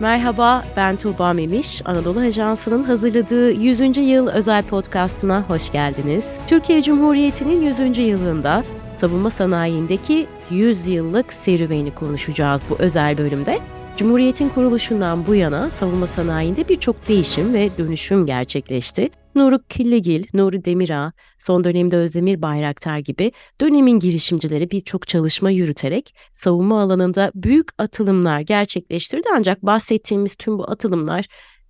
Merhaba, ben Tuğba Memiş. Anadolu Ajansı'nın hazırladığı 100. yıl özel podcastına hoş geldiniz. Türkiye Cumhuriyeti'nin 100. yılında savunma sanayindeki 100 yıllık serüveni konuşacağız bu özel bölümde. Cumhuriyetin kuruluşundan bu yana savunma sanayinde birçok değişim ve dönüşüm gerçekleşti. Nuri Killigil, Nuri Demirağ, son dönemde Özdemir Bayraktar gibi dönemin girişimcileri birçok çalışma yürüterek savunma alanında büyük atılımlar gerçekleştirdi ancak bahsettiğimiz tüm bu atılımlar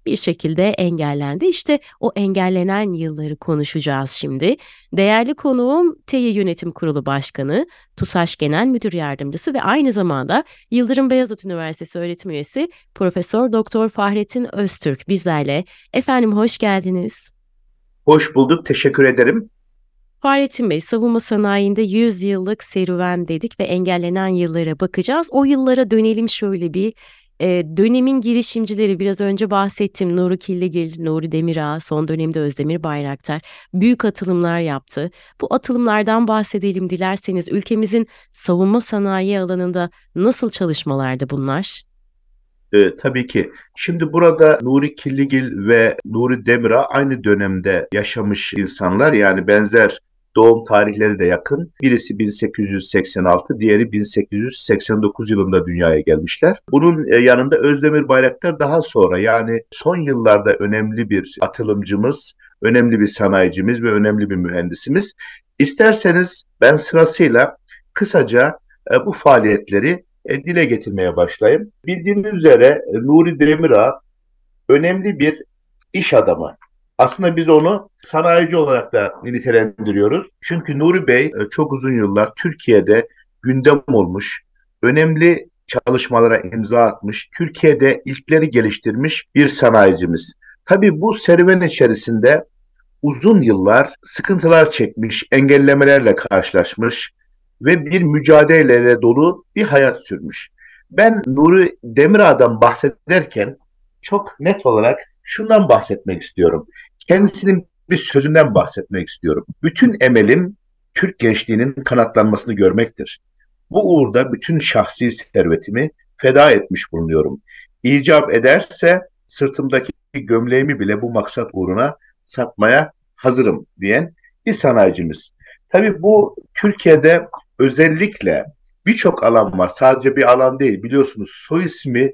bir şekilde engellendi. İşte o engellenen yılları konuşacağız şimdi. Değerli konuğum TEİ Yönetim Kurulu Başkanı, TUSAŞ Genel Müdür Yardımcısı ve aynı zamanda Yıldırım Beyazıt Üniversitesi öğretim üyesi Profesör Doktor Fahrettin Öztürk bizlerle. Efendim hoş geldiniz. Hoş bulduk, teşekkür ederim. Fahrettin Bey, savunma sanayinde 100 yıllık serüven dedik ve engellenen yıllara bakacağız. O yıllara dönelim şöyle bir. E, dönemin girişimcileri biraz önce bahsettim. Nuri Killigil, Nuri Demirağ, son dönemde Özdemir Bayraktar büyük atılımlar yaptı. Bu atılımlardan bahsedelim dilerseniz. Ülkemizin savunma sanayi alanında nasıl çalışmalardı bunlar? E, tabii ki. Şimdi burada Nuri Killigil ve Nuri Demir'a aynı dönemde yaşamış insanlar yani benzer doğum tarihleri de yakın. Birisi 1886, diğeri 1889 yılında dünyaya gelmişler. Bunun e, yanında Özdemir Bayraktar daha sonra yani son yıllarda önemli bir atılımcımız, önemli bir sanayicimiz ve önemli bir mühendisimiz. İsterseniz ben sırasıyla kısaca e, bu faaliyetleri e, dile getirmeye başlayayım. Bildiğiniz üzere e, Nuri Demirağ önemli bir iş adamı. Aslında biz onu sanayici olarak da nitelendiriyoruz. Çünkü Nuri Bey e, çok uzun yıllar Türkiye'de gündem olmuş, önemli çalışmalara imza atmış, Türkiye'de ilkleri geliştirmiş bir sanayicimiz. Tabii bu serüven içerisinde uzun yıllar sıkıntılar çekmiş, engellemelerle karşılaşmış, ve bir mücadeleyle dolu bir hayat sürmüş. Ben Nuri Demirağ'dan bahsederken çok net olarak şundan bahsetmek istiyorum. Kendisinin bir sözünden bahsetmek istiyorum. Bütün emelim Türk gençliğinin kanatlanmasını görmektir. Bu uğurda bütün şahsi servetimi feda etmiş bulunuyorum. İcap ederse sırtımdaki gömleğimi bile bu maksat uğruna satmaya hazırım diyen bir sanayicimiz. Tabii bu Türkiye'de özellikle birçok alan var. Sadece bir alan değil. Biliyorsunuz soy ismi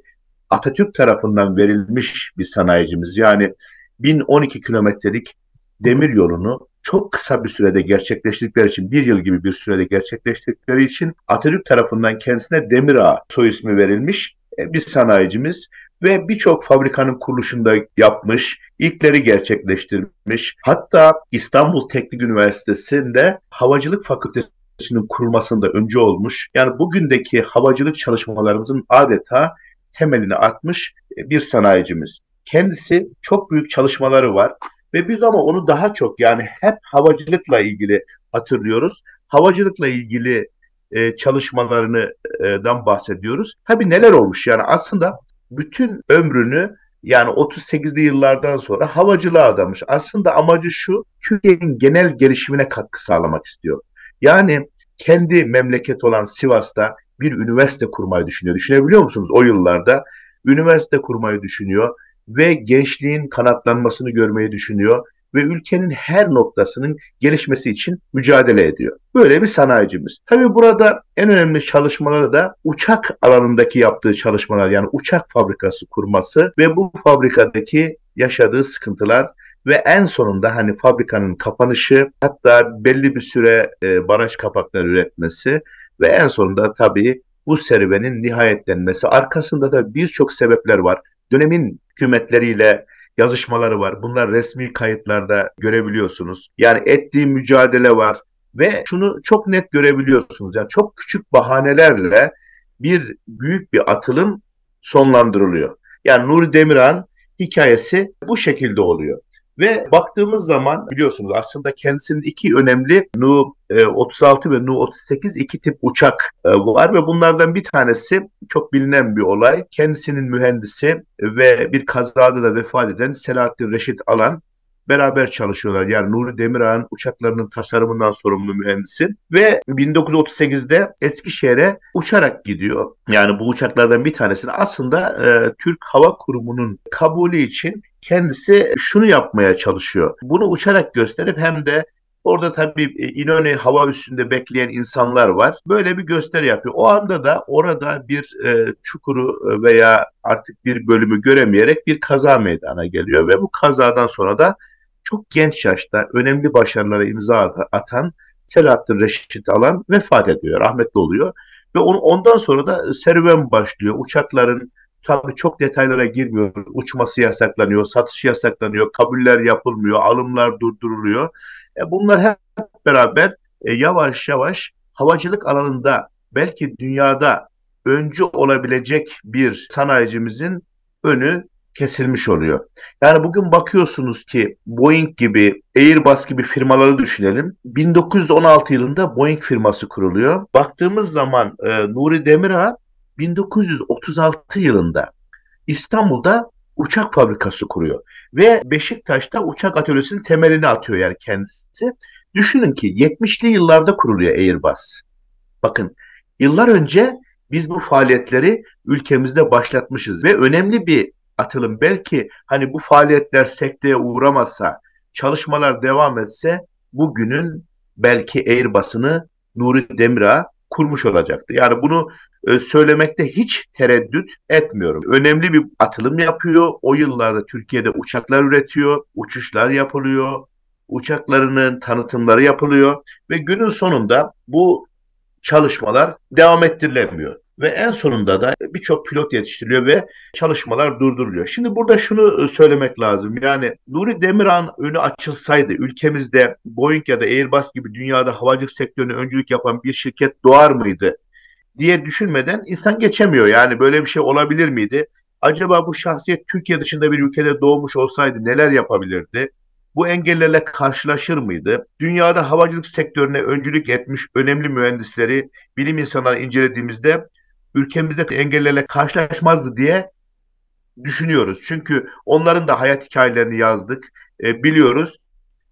Atatürk tarafından verilmiş bir sanayicimiz. Yani 1012 kilometrelik demir yolunu çok kısa bir sürede gerçekleştirdikleri için, bir yıl gibi bir sürede gerçekleştirdikleri için Atatürk tarafından kendisine Demir soy ismi verilmiş e, bir sanayicimiz ve birçok fabrikanın kuruluşunda yapmış, ilkleri gerçekleştirmiş. Hatta İstanbul Teknik Üniversitesi'nde Havacılık Fakültesi Üniversitesi'nin kurulmasında önce olmuş. Yani bugündeki havacılık çalışmalarımızın adeta temelini atmış e, bir sanayicimiz. Kendisi çok büyük çalışmaları var ve biz ama onu daha çok yani hep havacılıkla ilgili hatırlıyoruz. Havacılıkla ilgili e, çalışmalarından bahsediyoruz. Tabii neler olmuş yani aslında bütün ömrünü yani 38'li yıllardan sonra havacılığa adamış. Aslında amacı şu, Türkiye'nin genel gelişimine katkı sağlamak istiyor. Yani kendi memleket olan Sivas'ta bir üniversite kurmayı düşünüyor. Düşünebiliyor musunuz o yıllarda? Üniversite kurmayı düşünüyor ve gençliğin kanatlanmasını görmeyi düşünüyor ve ülkenin her noktasının gelişmesi için mücadele ediyor. Böyle bir sanayicimiz. Tabii burada en önemli çalışmaları da uçak alanındaki yaptığı çalışmalar yani uçak fabrikası kurması ve bu fabrikadaki yaşadığı sıkıntılar ve en sonunda hani fabrikanın kapanışı hatta belli bir süre e, baraj kapakları üretmesi ve en sonunda tabii bu serüvenin nihayetlenmesi. Arkasında da birçok sebepler var. Dönemin hükümetleriyle yazışmaları var. Bunlar resmi kayıtlarda görebiliyorsunuz. Yani ettiği mücadele var ve şunu çok net görebiliyorsunuz. Yani çok küçük bahanelerle bir büyük bir atılım sonlandırılıyor. Yani Nuri Demirhan hikayesi bu şekilde oluyor. Ve baktığımız zaman biliyorsunuz aslında kendisinin iki önemli Nu-36 e, ve Nu-38 iki tip uçak e, var ve bunlardan bir tanesi çok bilinen bir olay. Kendisinin mühendisi ve bir kazada da vefat eden Selahattin Reşit Alan beraber çalışıyorlar. Yani Nuri Demirağ'ın uçaklarının tasarımından sorumlu mühendisi ve 1938'de Eskişehir'e uçarak gidiyor. Yani bu uçaklardan bir tanesini aslında e, Türk Hava Kurumu'nun kabulü için kendisi şunu yapmaya çalışıyor. Bunu uçarak gösterip hem de Orada tabii e, İnönü hava üstünde bekleyen insanlar var. Böyle bir gösteri yapıyor. O anda da orada bir e, çukuru e, veya artık bir bölümü göremeyerek bir kaza meydana geliyor ve bu kazadan sonra da çok genç yaşta önemli başarılara imza atan Selahattin Reşit Alan vefat ediyor, rahmetli oluyor. Ve on, ondan sonra da serüven başlıyor. Uçakların tabii çok detaylara girmiyor. Uçması yasaklanıyor, satışı yasaklanıyor, kabuller yapılmıyor, alımlar durduruluyor. E, bunlar hep beraber e, yavaş yavaş havacılık alanında belki dünyada öncü olabilecek bir sanayicimizin önü kesilmiş oluyor. Yani bugün bakıyorsunuz ki Boeing gibi, Airbus gibi firmaları düşünelim. 1916 yılında Boeing firması kuruluyor. Baktığımız zaman e, Nuri Demirağ 1936 yılında İstanbul'da uçak fabrikası kuruyor. Ve Beşiktaş'ta uçak atölyesinin temelini atıyor yani kendisi. Düşünün ki 70'li yıllarda kuruluyor Airbus. Bakın yıllar önce biz bu faaliyetleri ülkemizde başlatmışız ve önemli bir atılım. Belki hani bu faaliyetler sekteye uğramasa, çalışmalar devam etse bugünün belki Airbus'ını Nuri Demirağ kurmuş olacaktı. Yani bunu söylemekte hiç tereddüt etmiyorum. Önemli bir atılım yapıyor. O yıllarda Türkiye'de uçaklar üretiyor, uçuşlar yapılıyor, uçaklarının tanıtımları yapılıyor ve günün sonunda bu çalışmalar devam ettirilemiyor. Ve en sonunda da birçok pilot yetiştiriliyor ve çalışmalar durduruluyor. Şimdi burada şunu e, söylemek lazım. Yani Nuri Demirhan önü açılsaydı ülkemizde Boeing ya da Airbus gibi dünyada havacılık sektörüne öncülük yapan bir şirket doğar mıydı? Diye düşünmeden insan geçemiyor. Yani böyle bir şey olabilir miydi? Acaba bu şahsiyet Türkiye dışında bir ülkede doğmuş olsaydı neler yapabilirdi? Bu engellerle karşılaşır mıydı? Dünyada havacılık sektörüne öncülük etmiş önemli mühendisleri, bilim insanları incelediğimizde ülkemizde engellerle karşılaşmazdı diye düşünüyoruz. Çünkü onların da hayat hikayelerini yazdık, e, biliyoruz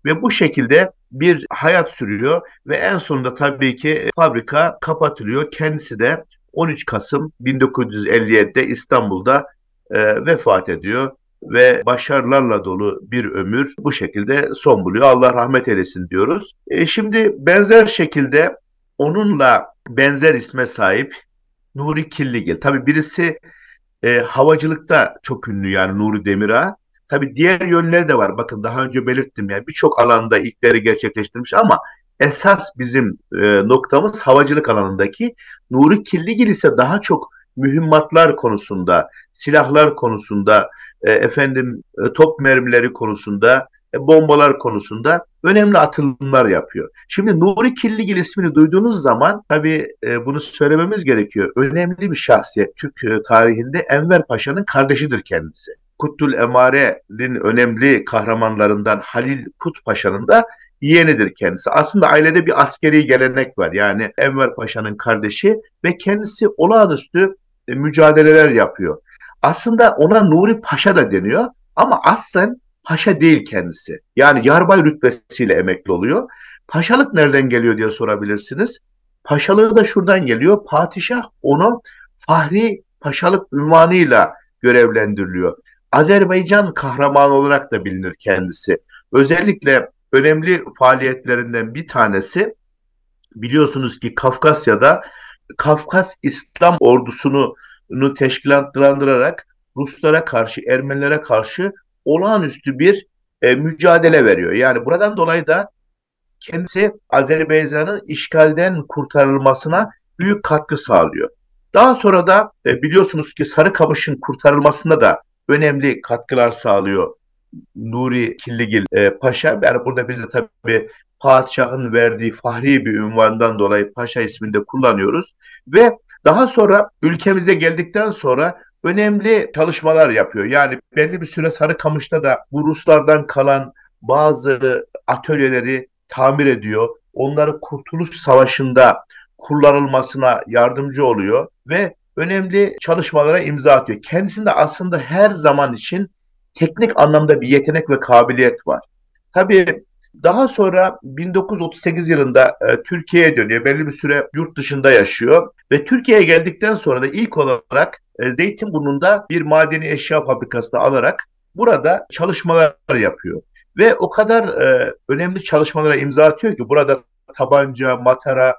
ve bu şekilde bir hayat sürüyor ve en sonunda tabii ki fabrika kapatılıyor. Kendisi de 13 Kasım 1957'de İstanbul'da e, vefat ediyor ve başarılarla dolu bir ömür bu şekilde son buluyor. Allah rahmet eylesin diyoruz. E, şimdi benzer şekilde onunla benzer isme sahip Nuri Killigil. Tabii birisi e, havacılıkta çok ünlü yani Nuri Demirağ. Tabii diğer yönleri de var. Bakın daha önce belirttim yani birçok alanda ilkleri gerçekleştirmiş ama esas bizim e, noktamız havacılık alanındaki. Nuri Killigil ise daha çok mühimmatlar konusunda, silahlar konusunda, e, efendim e, top mermileri konusunda, e, bombalar konusunda önemli atılımlar yapıyor. Şimdi Nuri Killigil ismini duyduğunuz zaman tabii e, bunu söylememiz gerekiyor. Önemli bir şahsiyet Türk e, tarihinde Enver Paşa'nın kardeşidir kendisi. Kuttul Emare'nin önemli kahramanlarından Halil Kut Paşa'nın da yeğenidir kendisi. Aslında ailede bir askeri gelenek var. Yani Enver Paşa'nın kardeşi ve kendisi olağanüstü e, mücadeleler yapıyor. Aslında ona Nuri Paşa da deniyor ama aslen paşa değil kendisi. Yani yarbay rütbesiyle emekli oluyor. Paşalık nereden geliyor diye sorabilirsiniz. Paşalığı da şuradan geliyor. Padişah onu Fahri Paşalık ünvanıyla görevlendiriliyor. Azerbaycan kahramanı olarak da bilinir kendisi. Özellikle önemli faaliyetlerinden bir tanesi biliyorsunuz ki Kafkasya'da Kafkas İslam ordusunu teşkilatlandırarak Ruslara karşı, Ermenilere karşı olağanüstü bir e, mücadele veriyor. Yani buradan dolayı da kendisi Azerbaycan'ın işgalden kurtarılmasına büyük katkı sağlıyor. Daha sonra da e, biliyorsunuz ki Sarıkamış'ın kurtarılmasında da önemli katkılar sağlıyor Nuri Killigil e, Paşa. Yani burada biz de tabii padişahın verdiği fahri bir ünvandan dolayı paşa ismini de kullanıyoruz. Ve daha sonra ülkemize geldikten sonra önemli çalışmalar yapıyor. Yani belli bir süre Sarıkamış'ta da bu Ruslardan kalan bazı atölyeleri tamir ediyor. Onları Kurtuluş Savaşı'nda kullanılmasına yardımcı oluyor ve önemli çalışmalara imza atıyor. Kendisinde aslında her zaman için teknik anlamda bir yetenek ve kabiliyet var. Tabii daha sonra 1938 yılında e, Türkiye'ye dönüyor. Belli bir süre yurt dışında yaşıyor ve Türkiye'ye geldikten sonra da ilk olarak e, Zeytinburnu'nda bir madeni eşya fabrikasını alarak burada çalışmalar yapıyor. Ve o kadar e, önemli çalışmalara imza atıyor ki burada tabanca, matara,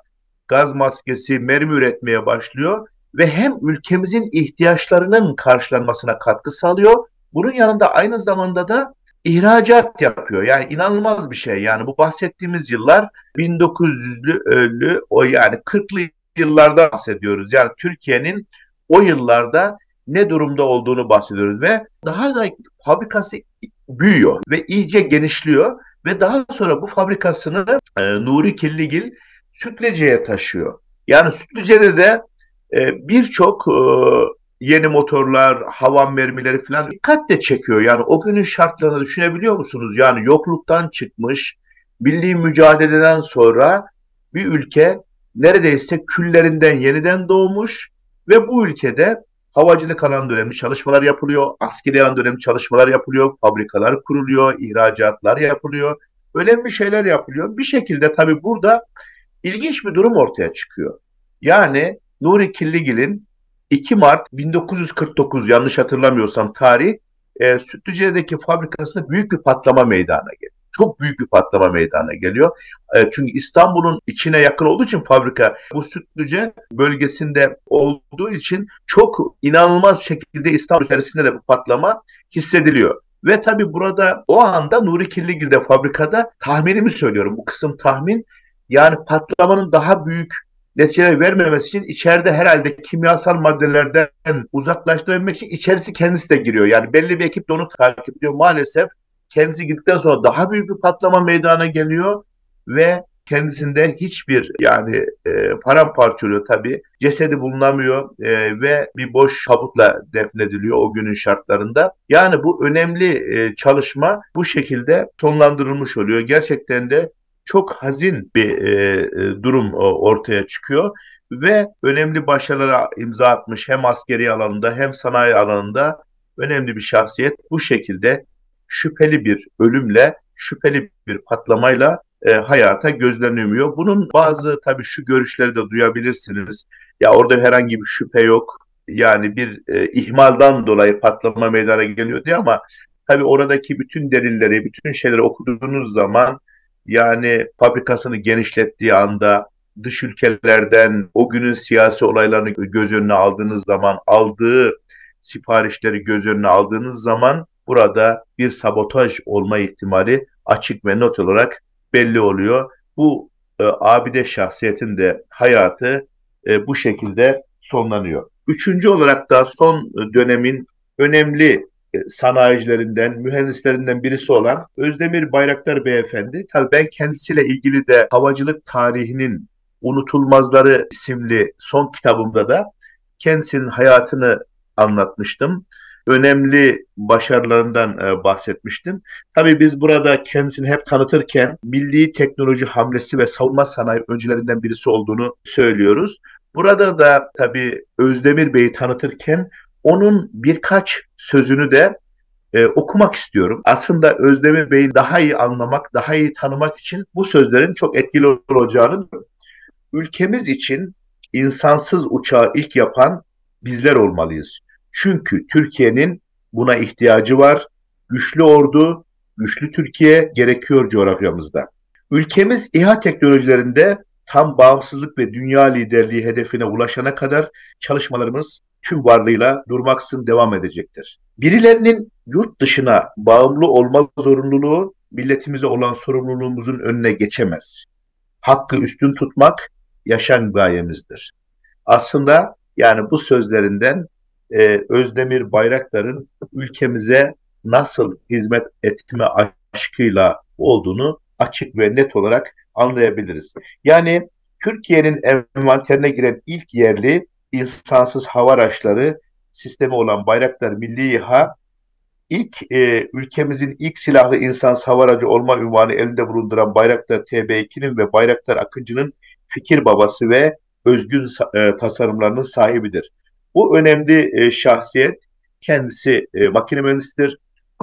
gaz maskesi, mermi üretmeye başlıyor ve hem ülkemizin ihtiyaçlarının karşılanmasına katkı sağlıyor. Bunun yanında aynı zamanda da ihracat yapıyor. Yani inanılmaz bir şey. Yani bu bahsettiğimiz yıllar 1900'lü o yani 40'lı yıllarda bahsediyoruz. Yani Türkiye'nin o yıllarda ne durumda olduğunu bahsediyoruz ve daha da fabrikası büyüyor ve iyice genişliyor ve daha sonra bu fabrikasını e, Nuri Killigil Sütlece'ye taşıyor. Yani Sütlece'de de e, birçok yeni motorlar, hava mermileri falan dikkatle çekiyor. Yani o günün şartlarını düşünebiliyor musunuz? Yani yokluktan çıkmış, milli mücadeleden sonra bir ülke neredeyse küllerinden yeniden doğmuş ve bu ülkede havacılık alanında önemli çalışmalar yapılıyor, askeri alanında önemli çalışmalar yapılıyor, fabrikalar kuruluyor, ihracatlar yapılıyor, önemli şeyler yapılıyor. Bir şekilde tabii burada ilginç bir durum ortaya çıkıyor. Yani Nuri Killigil'in 2 Mart 1949 yanlış hatırlamıyorsam tarih e, Sütlüce'deki fabrikasında büyük bir patlama meydana geliyor. Çok büyük bir patlama meydana geliyor. E, çünkü İstanbul'un içine yakın olduğu için fabrika bu Sütlüce bölgesinde olduğu için çok inanılmaz şekilde İstanbul içerisinde de bu patlama hissediliyor. Ve tabii burada o anda Nuri Kirligil'de fabrikada tahminimi söylüyorum. Bu kısım tahmin. Yani patlamanın daha büyük neticeler vermemesi için içeride herhalde kimyasal maddelerden uzaklaştırabilmek için içerisi kendisi de giriyor. Yani belli bir ekip de onu takip ediyor. Maalesef kendisi gittikten sonra daha büyük bir patlama meydana geliyor ve kendisinde hiçbir yani e, paramparça oluyor tabii. Cesedi bulunamıyor e, ve bir boş tabutla defnediliyor o günün şartlarında. Yani bu önemli e, çalışma bu şekilde sonlandırılmış oluyor. Gerçekten de çok hazin bir e, e, durum e, ortaya çıkıyor ve önemli başarılara imza atmış hem askeri alanında hem sanayi alanında önemli bir şahsiyet bu şekilde şüpheli bir ölümle, şüpheli bir patlamayla e, hayata gözlenemiyor. Bunun bazı tabii şu görüşleri de duyabilirsiniz. Ya orada herhangi bir şüphe yok. Yani bir e, ihmaldan dolayı patlama meydana geliyor diye ama tabii oradaki bütün delilleri, bütün şeyleri okuduğunuz zaman yani fabrikasını genişlettiği anda dış ülkelerden o günün siyasi olaylarını göz önüne aldığınız zaman aldığı siparişleri göz önüne aldığınız zaman burada bir sabotaj olma ihtimali açık ve not olarak belli oluyor. Bu e, abide şahsiyetin de hayatı e, bu şekilde sonlanıyor. Üçüncü olarak da son dönemin önemli e, sanayicilerinden, mühendislerinden birisi olan Özdemir Bayraktar Beyefendi. Tabii ben kendisiyle ilgili de havacılık tarihinin unutulmazları isimli son kitabımda da kendisinin hayatını anlatmıştım. Önemli başarılarından e, bahsetmiştim. Tabii biz burada kendisini hep tanıtırken milli teknoloji hamlesi ve savunma sanayi öncülerinden birisi olduğunu söylüyoruz. Burada da tabii Özdemir Bey'i tanıtırken onun birkaç sözünü de e, okumak istiyorum. Aslında Özdemir Bey'i daha iyi anlamak, daha iyi tanımak için bu sözlerin çok etkili olacağını ülkemiz için insansız uçağı ilk yapan bizler olmalıyız. Çünkü Türkiye'nin buna ihtiyacı var. Güçlü ordu, güçlü Türkiye gerekiyor coğrafyamızda. Ülkemiz İHA teknolojilerinde tam bağımsızlık ve dünya liderliği hedefine ulaşana kadar çalışmalarımız tüm varlığıyla durmaksın devam edecektir. Birilerinin yurt dışına bağımlı olma zorunluluğu milletimize olan sorumluluğumuzun önüne geçemez. Hakkı üstün tutmak yaşam gayemizdir. Aslında yani bu sözlerinden e, Özdemir Bayraktar'ın ülkemize nasıl hizmet etme aşkıyla olduğunu açık ve net olarak anlayabiliriz. Yani Türkiye'nin envanterine giren ilk yerli insansız hava araçları sistemi olan Bayraktar Milli İHA ilk e, ülkemizin ilk silahlı insansız hava aracı olma ünvanı elinde bulunduran Bayraktar TB2'nin ve Bayraktar Akıncı'nın fikir babası ve özgün e, tasarımlarının sahibidir. Bu önemli e, şahsiyet kendisi e, makine mühendisidir.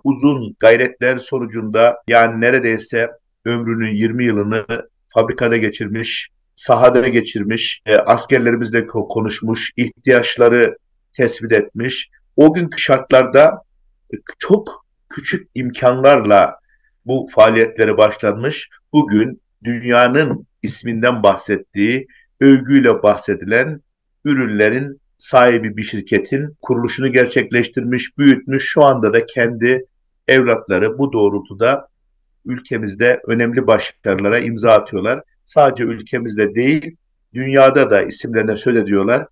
uzun gayretler sonucunda yani neredeyse ömrünün 20 yılını fabrikada geçirmiş, sahada geçirmiş, e, askerlerimizle konuşmuş, ihtiyaçları tespit etmiş. O günkü şartlarda çok küçük imkanlarla bu faaliyetleri başlanmış. Bugün dünyanın isminden bahsettiği, övgüyle bahsedilen ürünlerin sahibi bir şirketin kuruluşunu gerçekleştirmiş, büyütmüş. Şu anda da kendi evlatları bu doğrultuda ülkemizde önemli başarılara imza atıyorlar. Sadece ülkemizde değil, dünyada da isimlerine söz ediyorlar.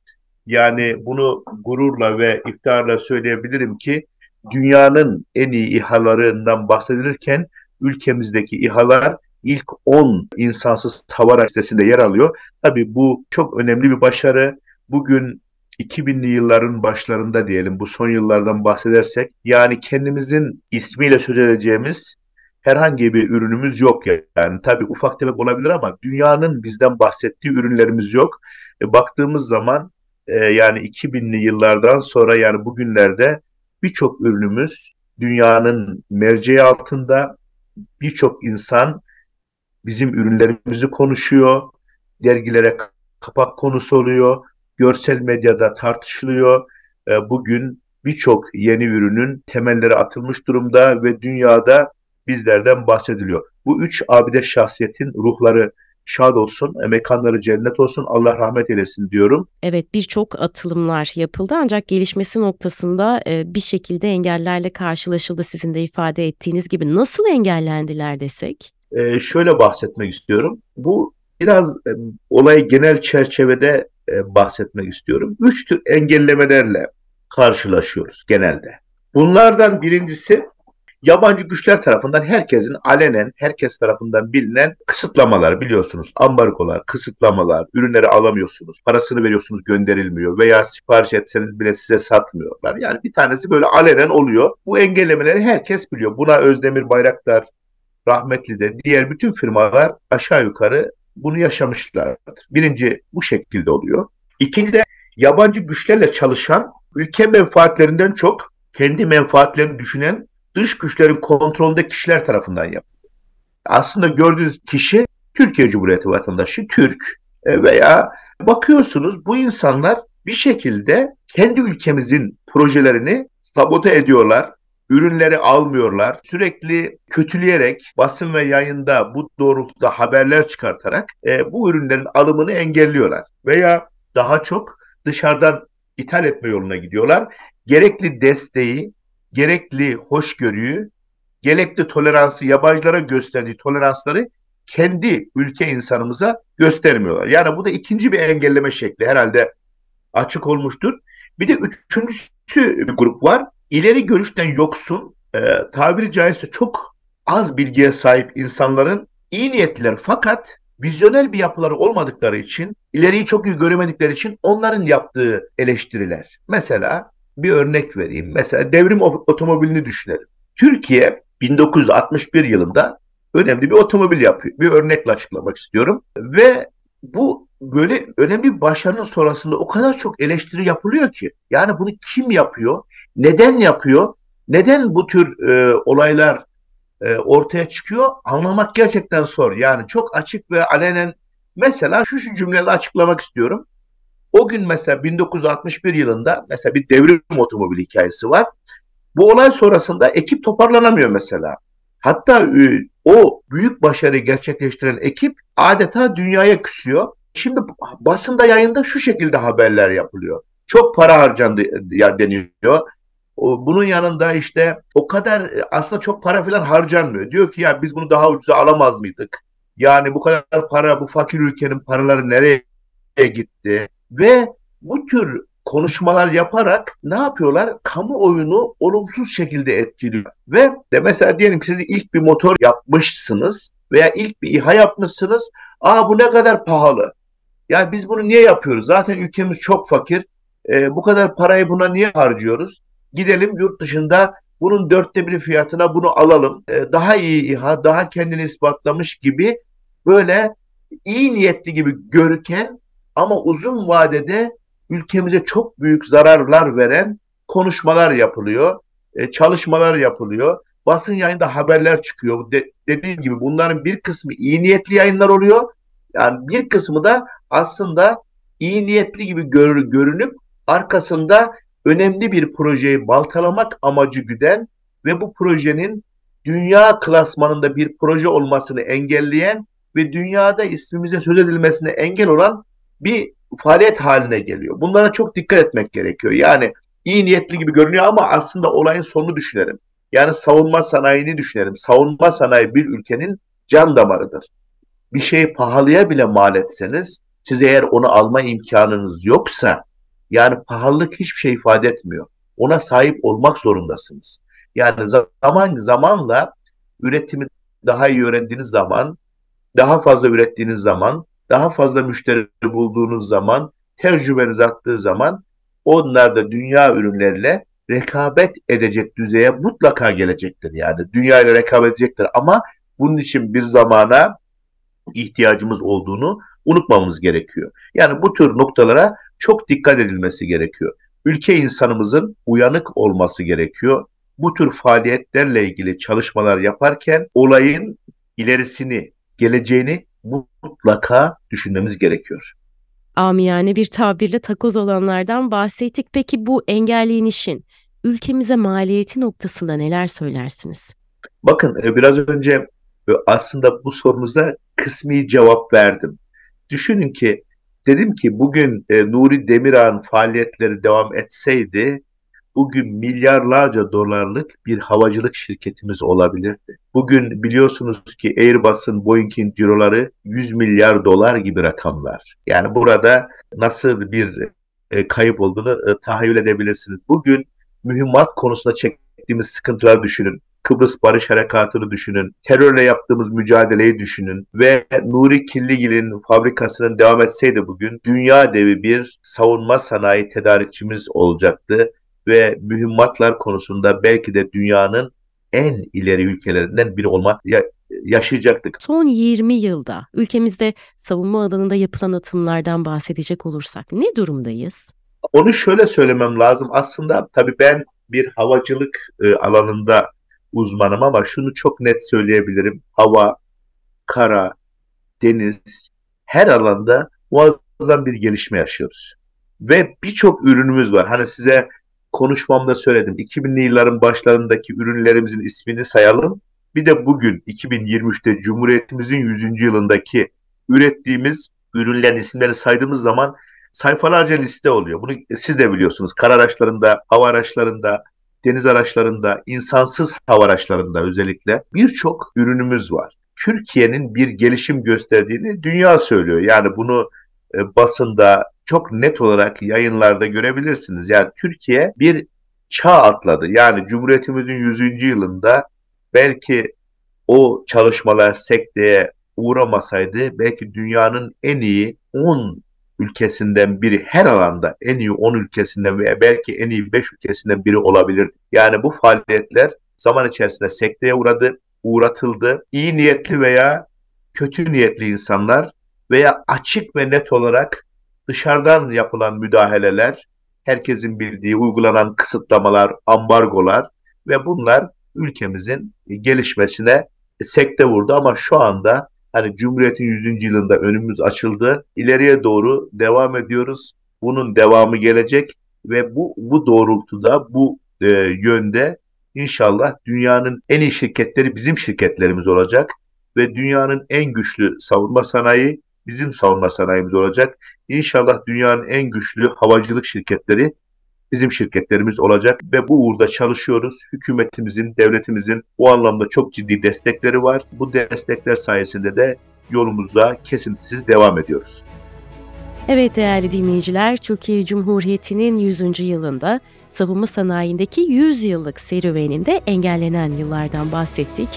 Yani bunu gururla ve iftiharla söyleyebilirim ki dünyanın en iyi İHA'larından bahsedilirken ülkemizdeki İHA'lar ilk 10 insansız hava listesinde yer alıyor. Tabii bu çok önemli bir başarı. Bugün 2000'li yılların başlarında diyelim bu son yıllardan bahsedersek yani kendimizin ismiyle söz edeceğimiz herhangi bir ürünümüz yok yani. Tabii ufak tefek olabilir ama dünyanın bizden bahsettiği ürünlerimiz yok. E, baktığımız zaman e, yani 2000'li yıllardan sonra yani bugünlerde birçok ürünümüz dünyanın merceği altında birçok insan bizim ürünlerimizi konuşuyor, dergilere kapak konusu oluyor, görsel medyada tartışılıyor. E, bugün birçok yeni ürünün temelleri atılmış durumda ve dünyada bizlerden bahsediliyor. Bu üç abide şahsiyetin ruhları şad olsun, mekanları cennet olsun, Allah rahmet eylesin diyorum. Evet birçok atılımlar yapıldı ancak gelişmesi noktasında e, bir şekilde engellerle karşılaşıldı sizin de ifade ettiğiniz gibi. Nasıl engellendiler desek? E, şöyle bahsetmek istiyorum. Bu biraz e, olayı genel çerçevede e, bahsetmek istiyorum. Üç tür engellemelerle karşılaşıyoruz genelde. Bunlardan birincisi yabancı güçler tarafından herkesin alenen, herkes tarafından bilinen kısıtlamalar biliyorsunuz. Ambargolar, kısıtlamalar, ürünleri alamıyorsunuz, parasını veriyorsunuz gönderilmiyor veya sipariş etseniz bile size satmıyorlar. Yani bir tanesi böyle alenen oluyor. Bu engellemeleri herkes biliyor. Buna Özdemir Bayraktar, rahmetli de diğer bütün firmalar aşağı yukarı bunu yaşamışlardır. Birinci bu şekilde oluyor. İkinci de yabancı güçlerle çalışan ülke menfaatlerinden çok kendi menfaatlerini düşünen dış güçlerin kontrolünde kişiler tarafından yapılıyor. Aslında gördüğünüz kişi Türkiye Cumhuriyeti vatandaşı, Türk e, veya bakıyorsunuz bu insanlar bir şekilde kendi ülkemizin projelerini sabote ediyorlar, ürünleri almıyorlar. Sürekli kötüleyerek basın ve yayında bu doğrultuda haberler çıkartarak e, bu ürünlerin alımını engelliyorlar. Veya daha çok dışarıdan ithal etme yoluna gidiyorlar. Gerekli desteği, gerekli hoşgörüyü, gerekli toleransı, yabancılara gösterdiği toleransları kendi ülke insanımıza göstermiyorlar. Yani bu da ikinci bir engelleme şekli herhalde açık olmuştur. Bir de üçüncüsü bir grup var. İleri görüşten yoksun, e, tabiri caizse çok az bilgiye sahip insanların iyi niyetliler fakat vizyoner bir yapıları olmadıkları için, ileriyi çok iyi göremedikleri için onların yaptığı eleştiriler. Mesela bir örnek vereyim. Mesela devrim otomobilini düşünelim. Türkiye 1961 yılında önemli bir otomobil yapıyor. Bir örnekle açıklamak istiyorum. Ve bu böyle önemli bir başarının sonrasında o kadar çok eleştiri yapılıyor ki. Yani bunu kim yapıyor? Neden yapıyor? Neden bu tür e, olaylar e, ortaya çıkıyor? Anlamak gerçekten zor. Yani çok açık ve alenen mesela şu, şu cümleyle açıklamak istiyorum. O gün mesela 1961 yılında mesela bir devrim otomobili hikayesi var. Bu olay sonrasında ekip toparlanamıyor mesela. Hatta e, o büyük başarıyı gerçekleştiren ekip adeta dünyaya küsüyor. Şimdi basında yayında şu şekilde haberler yapılıyor. Çok para harcandı ya deniyor. Bunun yanında işte o kadar e, aslında çok para falan harcanmıyor. Diyor ki ya biz bunu daha ucuza alamaz mıydık? Yani bu kadar para bu fakir ülkenin paraları nereye gitti? Ve bu tür konuşmalar yaparak ne yapıyorlar? Kamuoyunu olumsuz şekilde etkiliyor. Ve de mesela diyelim ki siz ilk bir motor yapmışsınız veya ilk bir İHA yapmışsınız. Aa bu ne kadar pahalı. Ya biz bunu niye yapıyoruz? Zaten ülkemiz çok fakir. E, bu kadar parayı buna niye harcıyoruz? Gidelim yurt dışında bunun dörtte biri fiyatına bunu alalım. E, daha iyi İHA, daha kendini ispatlamış gibi böyle iyi niyetli gibi görüken ama uzun vadede ülkemize çok büyük zararlar veren konuşmalar yapılıyor. e, çalışmalar yapılıyor. Basın yayında haberler çıkıyor. De, dediğim gibi bunların bir kısmı iyi niyetli yayınlar oluyor. Yani bir kısmı da aslında iyi niyetli gibi gör, görünüp arkasında önemli bir projeyi baltalamak amacı güden ve bu projenin dünya klasmanında bir proje olmasını engelleyen ve dünyada ismimize söz edilmesine engel olan bir faaliyet haline geliyor. Bunlara çok dikkat etmek gerekiyor. Yani iyi niyetli gibi görünüyor ama aslında olayın sonunu düşünelim. Yani savunma sanayini düşünelim. Savunma sanayi bir ülkenin can damarıdır. Bir şeyi pahalıya bile mal etseniz siz eğer onu alma imkanınız yoksa yani pahalılık hiçbir şey ifade etmiyor. Ona sahip olmak zorundasınız. Yani zaman zamanla üretimi daha iyi öğrendiğiniz zaman, daha fazla ürettiğiniz zaman, daha fazla müşteri bulduğunuz zaman, tecrübeniz arttığı zaman onlar da dünya ürünleriyle rekabet edecek düzeye mutlaka gelecektir. Yani dünya ile rekabet edecektir ama bunun için bir zamana ihtiyacımız olduğunu unutmamamız gerekiyor. Yani bu tür noktalara çok dikkat edilmesi gerekiyor. Ülke insanımızın uyanık olması gerekiyor. Bu tür faaliyetlerle ilgili çalışmalar yaparken olayın ilerisini, geleceğini mutlaka düşünmemiz gerekiyor. Amiyane bir tabirle takoz olanlardan bahsettik. Peki bu engellenişin ülkemize maliyeti noktasında neler söylersiniz? Bakın e, biraz önce e, aslında bu sorunuza kısmi cevap verdim. Düşünün ki dedim ki bugün e, Nuri Demirağ'ın faaliyetleri devam etseydi bugün milyarlarca dolarlık bir havacılık şirketimiz olabilirdi. Bugün biliyorsunuz ki Airbus'un, Boeing'in ciroları 100 milyar dolar gibi rakamlar. Yani burada nasıl bir e, kayıp olduğunu e, tahayyül edebilirsiniz. Bugün mühimmat konusunda çektiğimiz sıkıntılar düşünün. Kıbrıs Barış Harekatı'nı düşünün, terörle yaptığımız mücadeleyi düşünün ve Nuri Killigil'in fabrikasının devam etseydi bugün dünya devi bir savunma sanayi tedarikçimiz olacaktı ve mühimmatlar konusunda belki de dünyanın en ileri ülkelerinden biri olmak ya, yaşayacaktık. Son 20 yılda ülkemizde savunma alanında yapılan atımlardan bahsedecek olursak ne durumdayız? Onu şöyle söylemem lazım. Aslında tabii ben bir havacılık e, alanında uzmanım ama şunu çok net söyleyebilirim. Hava, kara, deniz her alanda muazzam bir gelişme yaşıyoruz. Ve birçok ürünümüz var. Hani size konuşmamda söyledim. 2000'li yılların başlarındaki ürünlerimizin ismini sayalım. Bir de bugün 2023'te Cumhuriyetimizin 100. yılındaki ürettiğimiz ürünlerin isimlerini saydığımız zaman sayfalarca liste oluyor. Bunu siz de biliyorsunuz. Kara araçlarında, hava araçlarında, deniz araçlarında, insansız hava araçlarında özellikle birçok ürünümüz var. Türkiye'nin bir gelişim gösterdiğini dünya söylüyor. Yani bunu e, basında çok net olarak yayınlarda görebilirsiniz. Yani Türkiye bir çağ atladı. Yani Cumhuriyetimizin 100. yılında belki o çalışmalar sekteye uğramasaydı belki dünyanın en iyi 10 ülkesinden biri her alanda en iyi 10 ülkesinden veya belki en iyi 5 ülkesinden biri olabilir. Yani bu faaliyetler zaman içerisinde sekteye uğradı, uğratıldı. İyi niyetli veya kötü niyetli insanlar veya açık ve net olarak dışarıdan yapılan müdahaleler, herkesin bildiği uygulanan kısıtlamalar, ambargolar ve bunlar ülkemizin gelişmesine sekte vurdu ama şu anda hani Cumhuriyet'in 100. yılında önümüz açıldı. İleriye doğru devam ediyoruz. Bunun devamı gelecek ve bu bu doğrultuda bu e, yönde inşallah dünyanın en iyi şirketleri bizim şirketlerimiz olacak ve dünyanın en güçlü savunma sanayi bizim savunma sanayimiz olacak. İnşallah dünyanın en güçlü havacılık şirketleri bizim şirketlerimiz olacak ve bu uğurda çalışıyoruz. Hükümetimizin, devletimizin bu anlamda çok ciddi destekleri var. Bu destekler sayesinde de yolumuzda kesintisiz devam ediyoruz. Evet değerli dinleyiciler, Türkiye Cumhuriyeti'nin 100. yılında savunma sanayindeki 100 yıllık serüveninde engellenen yıllardan bahsettik.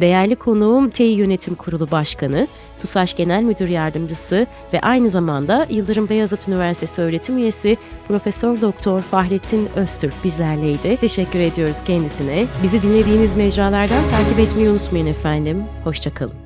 Değerli konuğum TEİ Yönetim Kurulu Başkanı, TUSAŞ Genel Müdür Yardımcısı ve aynı zamanda Yıldırım Beyazıt Üniversitesi öğretim üyesi Profesör Doktor Fahrettin Öztürk bizlerleydi. Teşekkür ediyoruz kendisine. Bizi dinlediğiniz mecralardan takip etmeyi unutmayın efendim. Hoşçakalın.